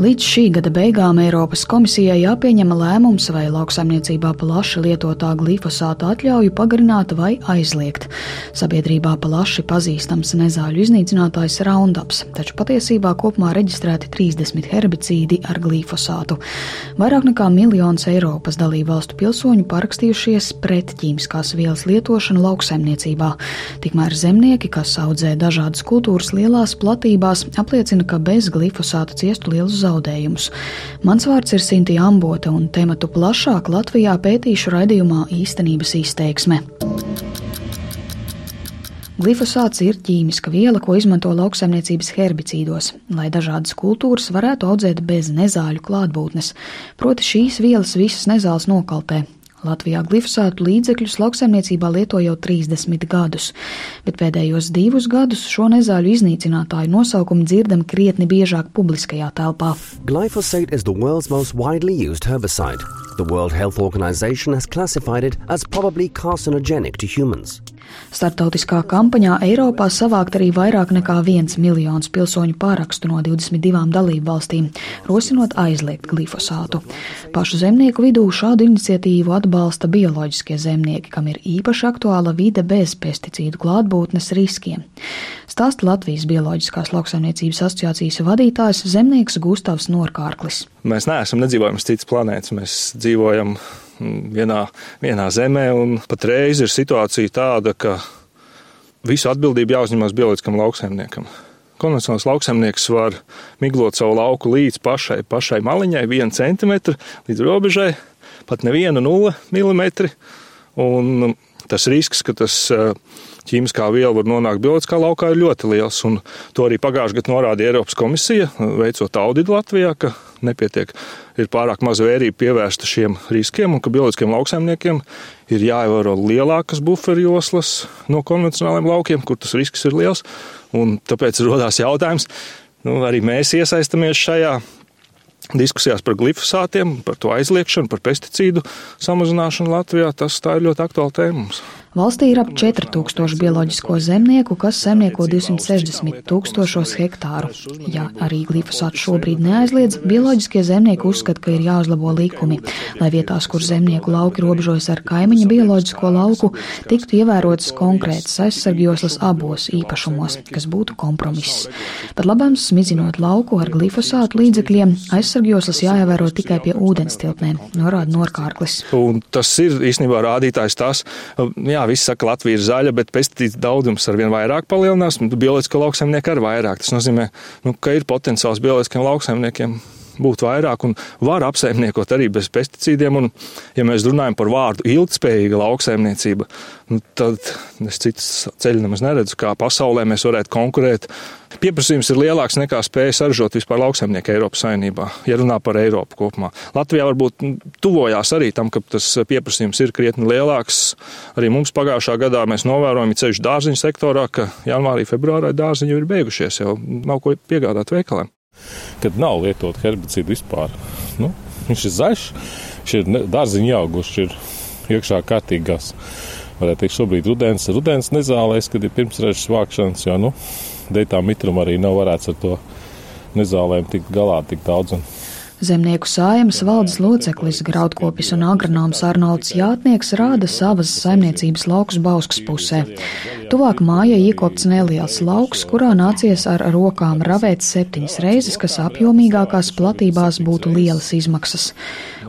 Līdz šī gada beigām Eiropas komisijai jāpieņem lēmums, vai lauksaimniecībā plaši lietotā glifosāta atļauju pagarināt vai aizliegt. Sabiedrībā plaši pazīstams nezāļu iznīcinātājs Roundups, taču patiesībā kopumā reģistrēti 30 herbicīdi ar glifosātu. Vairāk nekā miljons Eiropas dalību valstu pilsoņu parakstījušies pret ķīmiskās vielas lietošanu lauksaimniecībā. Tikmēr zemnieki, kas audzē dažādas kultūras lielās platībās, apliecina, ka bez glifosāta ciestu lielus zaudējumus zaudējumus. Mans vārds ir Sintīna Ambota, un tematu plašāk Latvijā pētīšu raidījumā īstenības izteiksme. Glifosāts ir ķīmiska viela, ko izmanto lauksaimniecības herbicīdos, lai dažādas kultūras varētu audzēt bez nezāļu klātbūtnes. Proti šīs vielas visas nezāles nokaltē, Latvijā glifosātu līdzekļus lauksaimniecībā lieto jau 30 gadus, bet pēdējos divus gadus šo nezāļu iznīcinātāju nosaukumu dzirdam krietni biežāk publiskajā telpā. Glyphosate is the world's most widely used herbicide. The World Health Organization has classified it as probably carcinogenic to humans. Startautiskā kampaņā Eiropā savākt arī vairāk nekā viens miljons pilsoņu pārakstu no 22 dalību valstīm, rosinot aizliegt glifosātu. Pašu zemnieku vidū šādu iniciatīvu atbalsta bioloģiskie zemnieki, kam ir īpaši aktuāla vide bez pesticīdu klātbūtnes riskiem. Stāsta Latvijas Bioloģiskās lauksaimniecības asociācijas vadītājs zemnieks Gustavs Norkārklis. Mēs neesam nedzīvojams cits planētas, mēs dzīvojam vienā, vienā zemē. Patreiz ir situācija tāda, ka visu atbildību jāuzņemas bioloģiskam lauksaimniekam. Konvencionāls lauksaimnieks var miglot savu lauku līdz pašai, pašai maliņai, vienu centimetru līdz robežai, pat nevienu nulli milimetri. Un tas risks, ka tas uh, ķīmiskā viela var nonākt bioloģiskā laukā, ir ļoti liels. Un to arī pagājušajā gadā norādīja Eiropas komisija, veicot auditu Latvijā, ka nepietiek, ir pārāk maza vērība pievērsta šiem riskiem, un ka bioloģiskiem lauksaimniekiem ir jāievēro lielākas buferjoslas no konvencionāliem laukiem, kur tas risks ir liels. Un tāpēc rodās jautājums, nu, arī mēs iesaistamies šajā diskusijās par glifosātiem, par to aizliekšanu, par pesticīdu samazināšanu Latvijā. Tas tā ir ļoti aktuāla tēma mums. Valstī ir ap 4000 bioloģisko zemnieku, kas zemnieko 260 tūkstošos hektāru. Ja arī glifosātu šobrīd neaizliedz, bioloģiskie zemnieki uzskata, ka ir jāuzlabo likumi, lai vietās, kur zemnieku lauki robežojas ar kaimiņa bioloģisko lauku, tiktu ievērotas konkrētas aizsargjoslas abos īpašumos, kas būtu kompromiss. Pat labam smizinot lauku ar glifosātu līdzekļiem, aizsargjoslas jāievēro tikai pie ūdenstilpnēm, norāda Norkārklis. Un tas ir īstenībā rādītājs tas, jā, jā, viss saka, Latvija ir zaļa, bet pesticīdu daudzums ar vien vairāk palielinās, un bioloģisko lauksaimnieku ar vairāk. Tas nozīmē, nu, ka ir potenciāls bioloģiskiem lauksaimniekiem būt vairāk un var apsaimniekot arī bez pesticīdiem. Un, ja mēs runājam par vārdu ilgspējīga lauksaimniecība, nu, tad es citas ceļu nemaz neredzu, kā pasaulē mēs varētu konkurēt. Pieprasījums ir lielāks nekā spēja saražot vispār lauksaimnieku Eiropas saimnībā, ja runā par Eiropu kopumā. Latvijā varbūt nu, tuvojās arī tam, ka tas pieprasījums ir krietni lielāks. Arī mums pagājušā gadā mēs novērojam ceļu dārziņu sektorā, ka janvārī, februārī dārziņi ir beigušies, jau nav ko piegādāt veikaliem kad nav lietot herbicīdu vispār. Nu, viņš ir zaļš, viņš ir dārziņā auguši, ir iekšā kārtīgās. Varētu teikt, šobrīd rudens, rudens nezālēs, kad ir pirmsrežas vākšanas, jo, nu, dēļ tā mitruma arī nav varēts ar to nezālēm tikt galā tik daudz. Un, Zemnieku saimas valdes loceklis, graudkopis un agronoms Arnolds Jātnieks rāda savas saimniecības laukus Bauskas pusē. Tuvāk mājai iekopts neliels lauks, kurā nācies ar rokām ravēt septiņas reizes, kas apjomīgākās platībās būtu lielas izmaksas.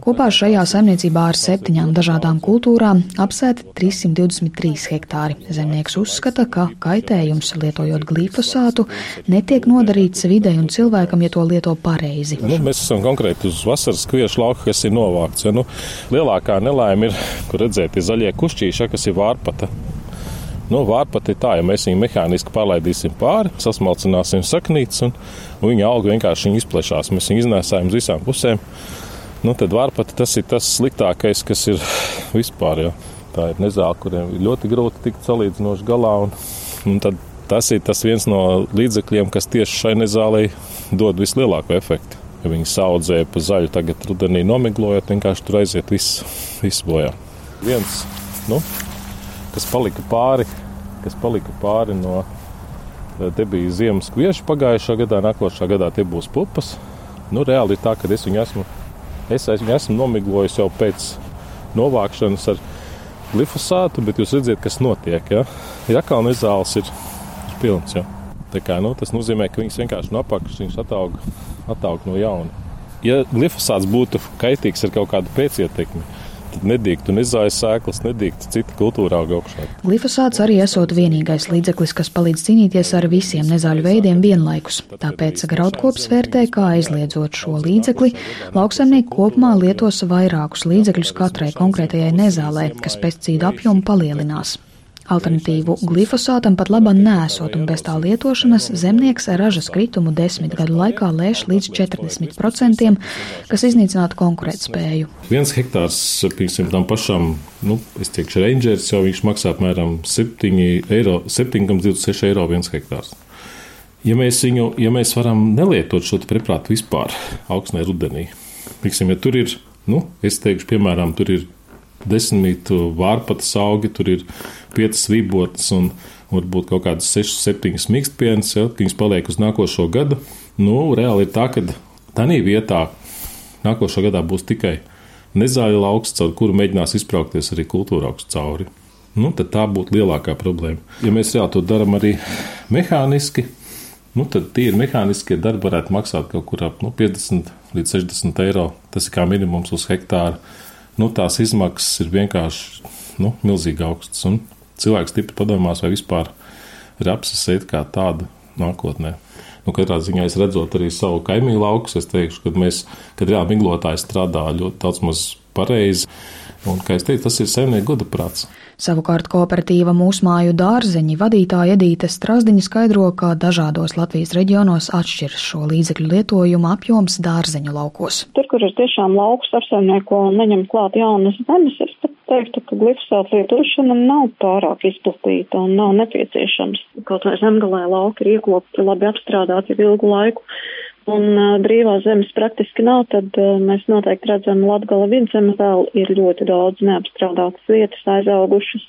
Kopā šajā saimniecībā ar septiņām dažādām kultūrām apsēti 323 hektāri. Zemnieks uzskata, ka kaitējums lietojot glifosātu netiek nodarīts videi un cilvēkam, ja to lieto pareizi. Nu, mēs esam konkrēti uz vasaras kviešu lauka, kas ir novākts. Ja, nu, lielākā nelaime ir, kur redzēt, ir zaļie kušķīši, kas ir vārpata. Nu, Vārpat ir tā, ja mēs viņu mehāniski pārlaidīsim pāri, sasmalcināsim saknītes, un, un viņa auga vienkārši izplešās. Mēs viņu iznēsājam uz visām pusēm nu, tad varpat tas ir tas sliktākais, kas ir vispār. Jo. Tā ir nezāle, kuriem ir ļoti grūti tikt salīdzinoši galā. Un, un tad tas ir tas viens no līdzekļiem, kas tieši šai nezālei dod vislielāko efektu. Ja viņi saudzēja pa zaļu, tagad rudenī nomiglojot, vienkārši tur aiziet viss, viss bojā. Viens, nu, kas palika pāri kas palika pāri no. Te bija ziemas kvieši pagājušā gadā, nākošā gadā tie būs pupas. Nu, reāli ir tā, ka es viņu esmu, es viņu esmu nomiglojis jau pēc novākšanas ar glifosātu, bet jūs redzat, kas notiek. Ja, ja kalnu zāles ir, ir pilns. Ja. Kā, nu, tas nozīmē, ka viņas vienkārši no apakšas viņas ataug, ataug no jauna. Ja glifosāts būtu kaitīgs ar kaut kādu pēcietekmi, tad nedīgtu nezājas sēklas, nedīgtu cita kultūra auga augšā. Glifosāts arī esot vienīgais līdzeklis, kas palīdz cīnīties ar visiem nezāļu veidiem vienlaikus. Tāpēc graudkops vērtē, kā aizliedzot šo līdzekli, lauksaimnieki kopumā lietos vairākus līdzekļus katrai konkrētajai nezālē, kas pesticīdu apjomu palielinās. Alternatīvu glifosātam pat labā nesot, un bez tā lietošanas zemnieks ražas kritumu desmit gadu laikā lēš līdz 40%, kas iznīcinātu konkurētspēju. Viens hektārs, piemēram, tam pašam, nu, es teikšu, rangers jau viņš maksā apmēram 7 eiro, 7,26 eiro viens hektārs. Ja mēs, viņu, ja mēs varam nelietot šo preparātu vispār augsnē rudenī, piemēram, ja tur ir, nu, es teikšu, piemēram, tur ir desmit vārpatas augi, tur ir piecas vibotas un varbūt kaut kādas 6, 7 mikstpienas, ja, viņas paliek uz nākošo gadu. Nu, reāli ir tā, ka tādā vietā nākošā gadā būs tikai nezaļa lauks, caur kuru mēģinās izbraukties arī kultūra augsts cauri. Nu, tā būtu lielākā problēma. Ja mēs reāli to darām arī mehāniski, nu, tad tīri mehāniskie darbi varētu maksāt kaut kur ap nu, 50 līdz 60 eiro. Tas ir kā minimums uz hektāru. Nu, tās izmaksas ir vienkārši nu, milzīgi augstas. Un cilvēks stipri padomās, vai vispār rapsas iet kā tāda nākotnē. Nu, katrā ziņā es redzot arī savu kaimiņu laukus, es teikšu, ka mēs, kad reāli miglotāji strādā ļoti daudz maz pareizi. Un, kā es teicu, tas ir saimnieku goda prāts. Savukārt kooperatīva mūsmāju dārzeņi vadītāja Edīte Strasdiņa skaidro, ka dažādos Latvijas reģionos atšķiras šo līdzekļu lietojuma apjoms dārzeņu laukos. Tur, kur ir tiešām lauks apsaimnieko un neņem klāt jaunas zemes, es pat teiktu, ka glifosāta lietošana nav pārāk izplatīta un nav nepieciešams. Kaut vai zemgalē lauki ir iekopti, labi apstrādāti jau ilgu laiku un uh, brīvās zemes praktiski nav, tad uh, mēs noteikti redzam Latgala vidzeme vēl ir ļoti daudz neapstrādātas vietas aizaugušas.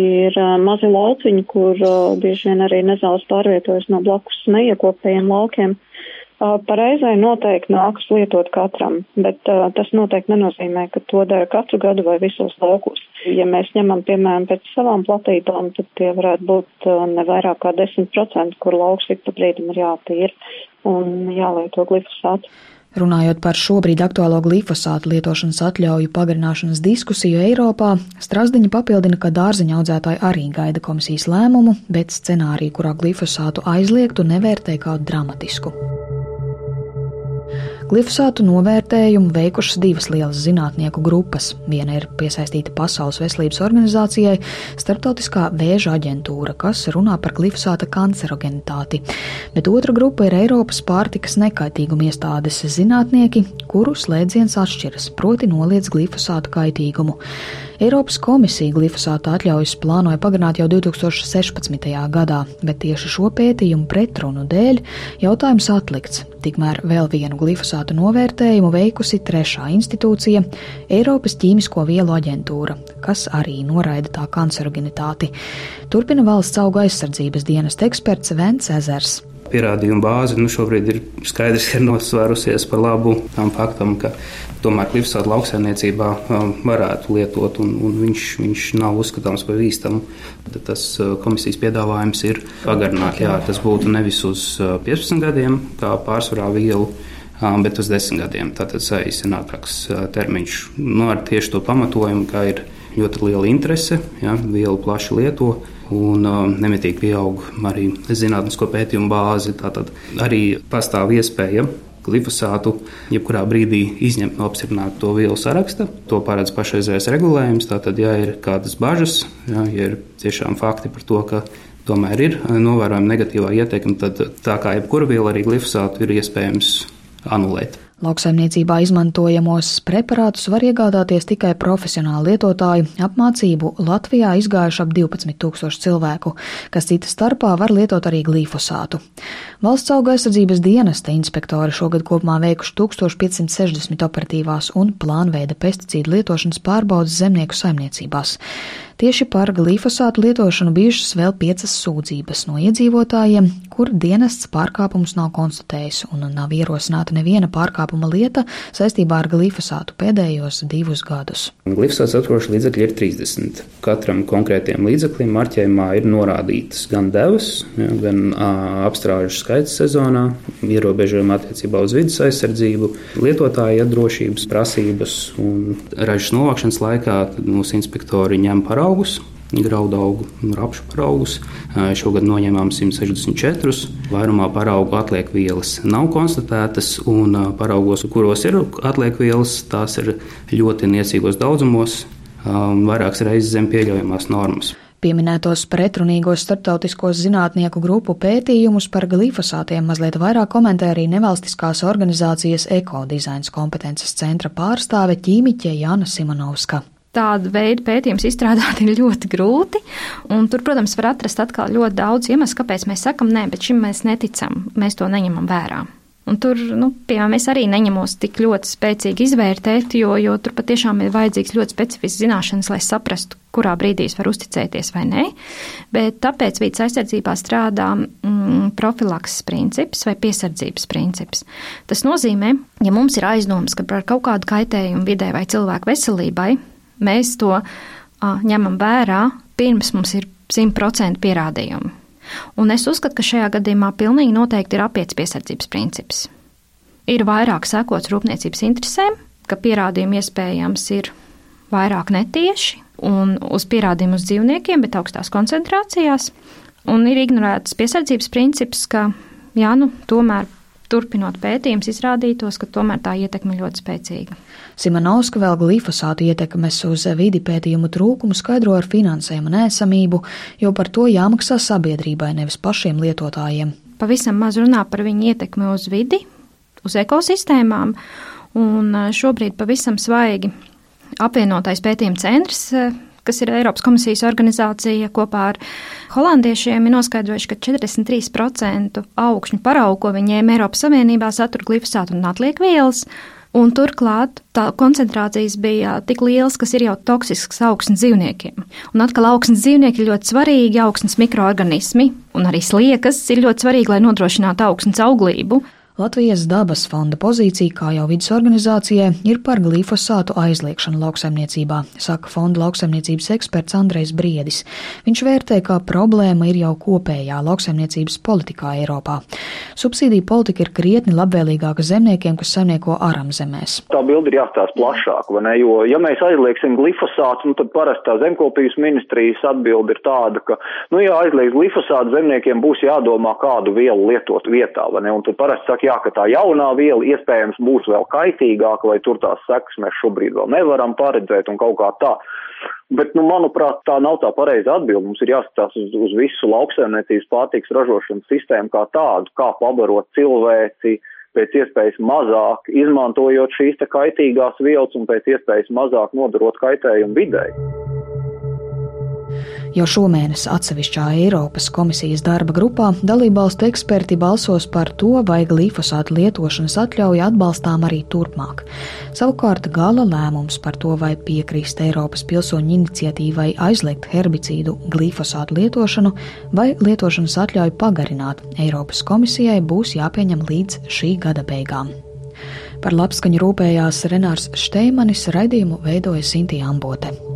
Ir uh, mazi lauciņi, kur uh, bieži vien arī nezāles pārvietojas no blakus neiekopējiem laukiem. Uh, pareizai noteikti nākas lietot katram, bet uh, tas noteikti nenozīmē, ka to dara katru gadu vai visos laukus. Ja mēs ņemam, piemēram, pēc savām platībām, tad tie varētu būt uh, ne vairāk kā 10%, kur lauks ik pa brīdim ir jātīra un jālieto glifosātu. Runājot par šobrīd aktuālo glifosātu lietošanas atļauju pagarināšanas diskusiju Eiropā, Strasdiņa papildina, ka dārzeņa audzētāji arī gaida komisijas lēmumu, bet scenāriju, kurā glifosātu aizliegtu, nevērtē kā dramatisku. Glifosātu novērtējumu veikušas divas lielas zinātnieku grupas. Viena ir piesaistīta Pasaules veselības organizācijai, Startautiskā vēža aģentūra, kas runā par glifosāta kancerogenitāti, bet otra grupa ir Eiropas pārtikas nekaitīguma iestādes zinātnieki, kuru slēdziens atšķiras, proti noliedz glifosātu kaitīgumu. Eiropas komisija glifosāta atļaujas plānoja pagarināt jau 2016. gadā, bet tieši šo pētījumu pretrunu dēļ jautājums atlikts. Tikmēr vēl vienu glifosātu novērtējumu veikusi trešā institūcija - Eiropas ķīmisko vielu aģentūra, kas arī noraida tā kancerogenitāti. Turpina valsts auga aizsardzības dienas eksperts Vents Ezers pierādījumu bāze nu, šobrīd ir skaidrs, ka ir nosvērusies par labu tam faktam, ka tomēr glifosātu lauksaimniecībā um, varētu lietot, un, un viņš, viņš nav uzskatāms par bīstamu. Tad tas uh, komisijas piedāvājums ir pagarināt. Jā, tas būtu nevis uz 15 uh, gadiem, kā pārsvarā vielu, um, bet uz 10 gadiem. Tātad saīsinātāks uh, termiņš nu, ar tieši to pamatojumu, ka ir ļoti liela interese, ja, vielu plaši lieto un um, nemitīgi pieaug arī zinātnisko pētījumu bāzi. Tātad arī pastāv iespēja glifosātu jebkurā brīdī izņemt no apstiprināta to vielu saraksta. To paredz pašreizējais regulējums. Tātad, ja ir kādas bažas, ja, ja ir tiešām fakti par to, ka tomēr ir novērojama negatīvā ietekme, tad tā kā jebkura viela arī glifosātu ir iespējams anulēt. Lauksaimniecībā izmantojamos preparātus var iegādāties tikai profesionāli lietotāji. Apmācību Latvijā izgājuši ap 12 tūkstoši cilvēku, kas cita starpā var lietot arī glifosātu. Valsts auga aizsardzības dienesta inspektori šogad kopumā veikuši 1560 operatīvās un plānveida pesticīdu lietošanas pārbaudas zemnieku saimniecībās. Tieši par glifosātu lietošanu bijušas vēl piecas sūdzības no iedzīvotājiem, kur dienests pārkāpums nav konstatējis un nav ierosināta neviena pārkāpuma lieta saistībā ar glifosātu pēdējos divus gadus. Glifosāts atkošu līdzekļi ir 30. Katram konkrētiem līdzeklim marķējumā ir norādītas gan devas, gan apstrāžu skaits sezonā, ierobežojumi attiecībā uz vidas aizsardzību, lietotāja drošības prasības un ražas novākšanas laikā mūsu inspektori ņem paraugus. Graudu augu un rapšu paraugus. Šogad noņēmām 164. Vairumā paraugu atliekvielas nav konstatētas, un paraugos, kuros ir atliekvielas, tās ir ļoti niecīgos daudzumos, vairākas reizes zem pieļaujamās normas. Pieminētos pretrunīgos starptautiskos zinātnieku grupu pētījumus par glifosātiem mazliet vairāk komentē arī nevalstiskās organizācijas ekodizains kompetences centra pārstāve ķīmiķe Jāna Simonovska tādu veidu pētījumus izstrādāt ir ļoti grūti. Tur, protams, var atrast atkal ļoti daudz iemeslu, kāpēc mēs sakam, nē, bet šim mēs neticam, mēs to neņemam vērā. Un tur, nu, piemēram, es arī neņemos tik ļoti spēcīgi izvērtēt, jo, jo tur patiešām ir vajadzīgs ļoti specifisks zināšanas, lai saprastu, kurā brīdī es varu uzticēties vai nē. Bet tāpēc vidas aizsardzībā strādā mm, profilakses princips vai piesardzības princips. Tas nozīmē, ja mums ir aizdoms, ka par kaut kādu kaitējumu vidē vai cilvēku veselībai mēs to a, ņemam vērā, pirms mums ir 100% pierādījumi. Un es uzskatu, ka šajā gadījumā pilnīgi noteikti ir apiets piesardzības princips. Ir vairāk sekots rūpniecības interesēm, ka pierādījumi iespējams ir vairāk netieši un uz pierādījumu uz dzīvniekiem, bet augstās koncentrācijās. Un ir ignorēts piesardzības princips, ka jā, nu, tomēr turpinot pētījumus, izrādītos, ka tomēr tā ietekme ļoti spēcīga. Simonovska vēl glifosātu ietekmes uz vidi pētījumu trūkumu skaidro ar finansējumu nēsamību, jo par to jāmaksā sabiedrībai, nevis pašiem lietotājiem. Pavisam maz runā par viņu ietekmi uz vidi, uz ekosistēmām, un šobrīd pavisam svaigi apvienotais pētījuma centrs kas ir Eiropas komisijas organizācija, kopā ar holandiešiem ir noskaidrojuši, ka 43% augšņu paraugu, ko viņi ņēma Eiropas Savienībā, satur glifosātu un atliekvielas. Un turklāt tā koncentrācijas bija tik lielas, kas ir jau toksisks augsnes dzīvniekiem. Un atkal augsnes dzīvnieki ir ļoti svarīgi, augsnes mikroorganismi un arī sliekas ir ļoti svarīgi, lai nodrošinātu augsnes auglību. Latvijas dabas fonda pozīcija, kā jau vidas organizācijai, ir par glifosātu aizliekšanu lauksaimniecībā, saka fonda lauksaimniecības eksperts Andrejs Briedis. Viņš vērtē, ka problēma ir jau kopējā lauksaimniecības politikā Eiropā. Subsīdija politika ir krietni labvēlīgāka zemniekiem, kas saimnieko aramzemēs. Tā bilde ir jāstāsta plašāk, vai ne? Jo, ja mēs aizliegsim glifosātu, nu, tad parasti tā zemkopības ministrijas atbilde ir tāda, ka, nu, ja aizliegs glifosātu, zemniekiem būs jādomā, kādu vielu lietot vietā, vai ne? Un tad parasti saka, jā, ka tā jaunā viela iespējams būs vēl kaitīgāka, vai tur tās sekas mēs šobrīd vēl nevaram paredzēt un kaut kā tā. Bet, nu, manuprāt, tā nav tā pareiza atbilde. Mums ir jāskatās uz, uz visu lauksaimniecības pārtiks ražošanas sistēmu kā tādu, kā pabarot cilvēci, pēc iespējas mazāk izmantojot šīs te kaitīgās vielas un pēc iespējas mazāk nodarot kaitējumu videi. Jau šomēnes atsevišķā Eiropas komisijas darba grupā dalībvalstu eksperti balsos par to, vai glifosātu lietošanas atļauja atbalstām arī turpmāk. Savukārt gala lēmums par to, vai piekrist Eiropas pilsoņu iniciatīvai aizliegt herbicīdu glifosātu lietošanu vai lietošanas atļauju pagarināt, Eiropas komisijai būs jāpieņem līdz šī gada beigām. Par labskaņu rūpējās Renārs Šteimanis, raidījumu veidoja Sintīna Ambote